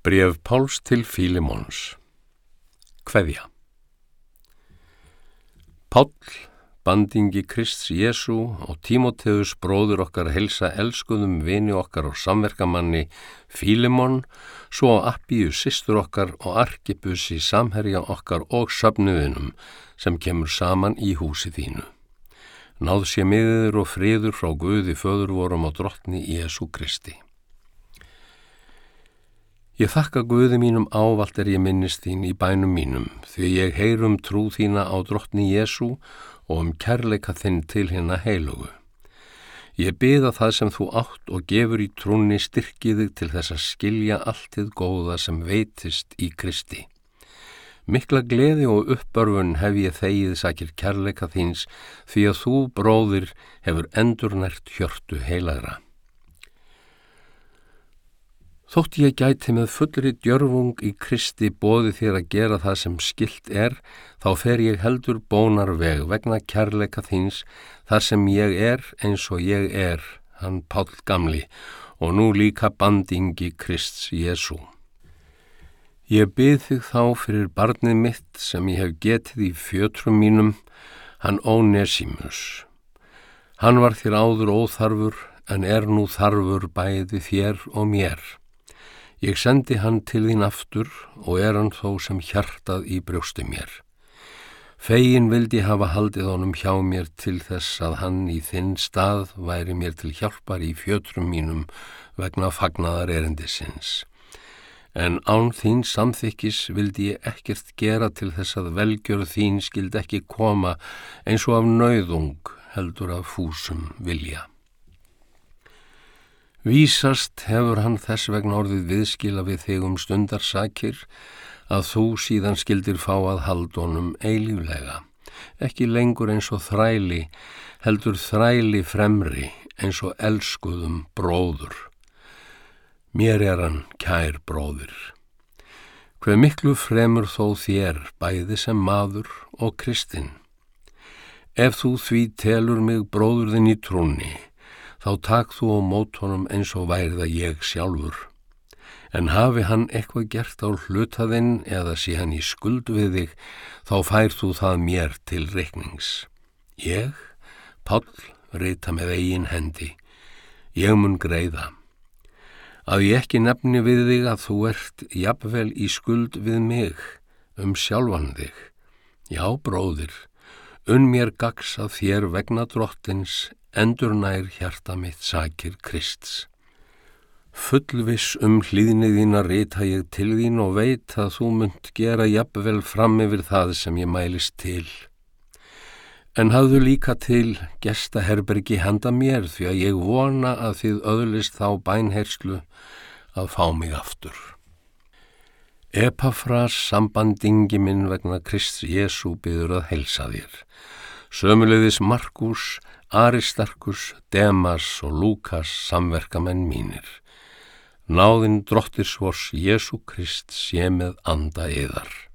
Bref Páls til Fílimóns Kveðja Pál, bandingi Krist Jésu og Tímoteus bróður okkar helsa elskuðum vini okkar og samverkamanni Fílimón, svo Appíu sýstur okkar og Arkipus í samherja okkar og söfnuðinum sem kemur saman í húsi þínu. Náð sé miður og friður frá Guði föður vorum á drottni Jésu Kristi. Ég þakka Guði mínum ávalt er ég minnist þín í bænum mínum því ég heyrum trú þína á drottni Jésu og um kærleika þinn til hérna heilugu. Ég byða það sem þú átt og gefur í trúni styrkiðig til þess að skilja alltið góða sem veitist í Kristi. Mikla gleði og uppbörfun hef ég þegið sakir kærleika þíns því að þú, bróðir, hefur endurnært hjörtu heilagra. Þótt ég gæti með fullri djörfung í Kristi bóði þér að gera það sem skilt er, þá fer ég heldur bónar veg vegna kærleika þíns þar sem ég er eins og ég er, hann Pál Gamli, og nú líka bandingi Krists Jésu. Ég byrð þig þá fyrir barnið mitt sem ég hef getið í fjötrum mínum, hann Ónesimus. Hann var þér áður óþarfur en er nú þarfur bæði þér og mér. Ég sendi hann til þín aftur og er hann þó sem hjartað í brjósti mér. Fegin vildi hafa haldið honum hjá mér til þess að hann í þinn stað væri mér til hjálpar í fjötrum mínum vegna fagnaðar erindisins. En án þín samþykkis vildi ég ekkert gera til þess að velgjör þín skild ekki koma eins og af nauðung heldur af fúsum vilja. Vísast hefur hann þess vegna orðið viðskila við þig um stundarsakir að þú síðan skildir fá að haldunum eilíflega. Ekki lengur eins og þræli, heldur þræli fremri eins og elskuðum bróður. Mér er hann kær bróður. Hver miklu fremur þó þér bæði sem maður og kristinn. Ef þú því telur mig bróðurðin í trúni, þá takk þú á mótónum eins og værið að ég sjálfur. En hafi hann eitthvað gert á hlutaðinn eða sé hann í skuld við þig, þá fær þú það mér til reiknings. Ég, Pál, reyta með eigin hendi. Ég mun greiða. Að ég ekki nefni við þig að þú ert jafnvel í skuld við mig, um sjálfan þig. Já, bróðir, unn mér gags að þér vegna drottins endur nær hjarta mitt sakir Krists. Fullvis um hlýðniðina reyta ég til þín og veit að þú munt gera jafnvel fram yfir það sem ég mælist til. En hafðu líka til gesta herbergi handa mér því að ég vona að þið öðlist þá bænherslu að fá mig aftur. Epafras sambandingi minn vegna Krist Jésu byður að helsa þér. Sömulegðis Markus Aristarkus, Demas og Lukas samverkamenn mínir. Náðinn drottir svors Jésu Krist sé með anda yðar.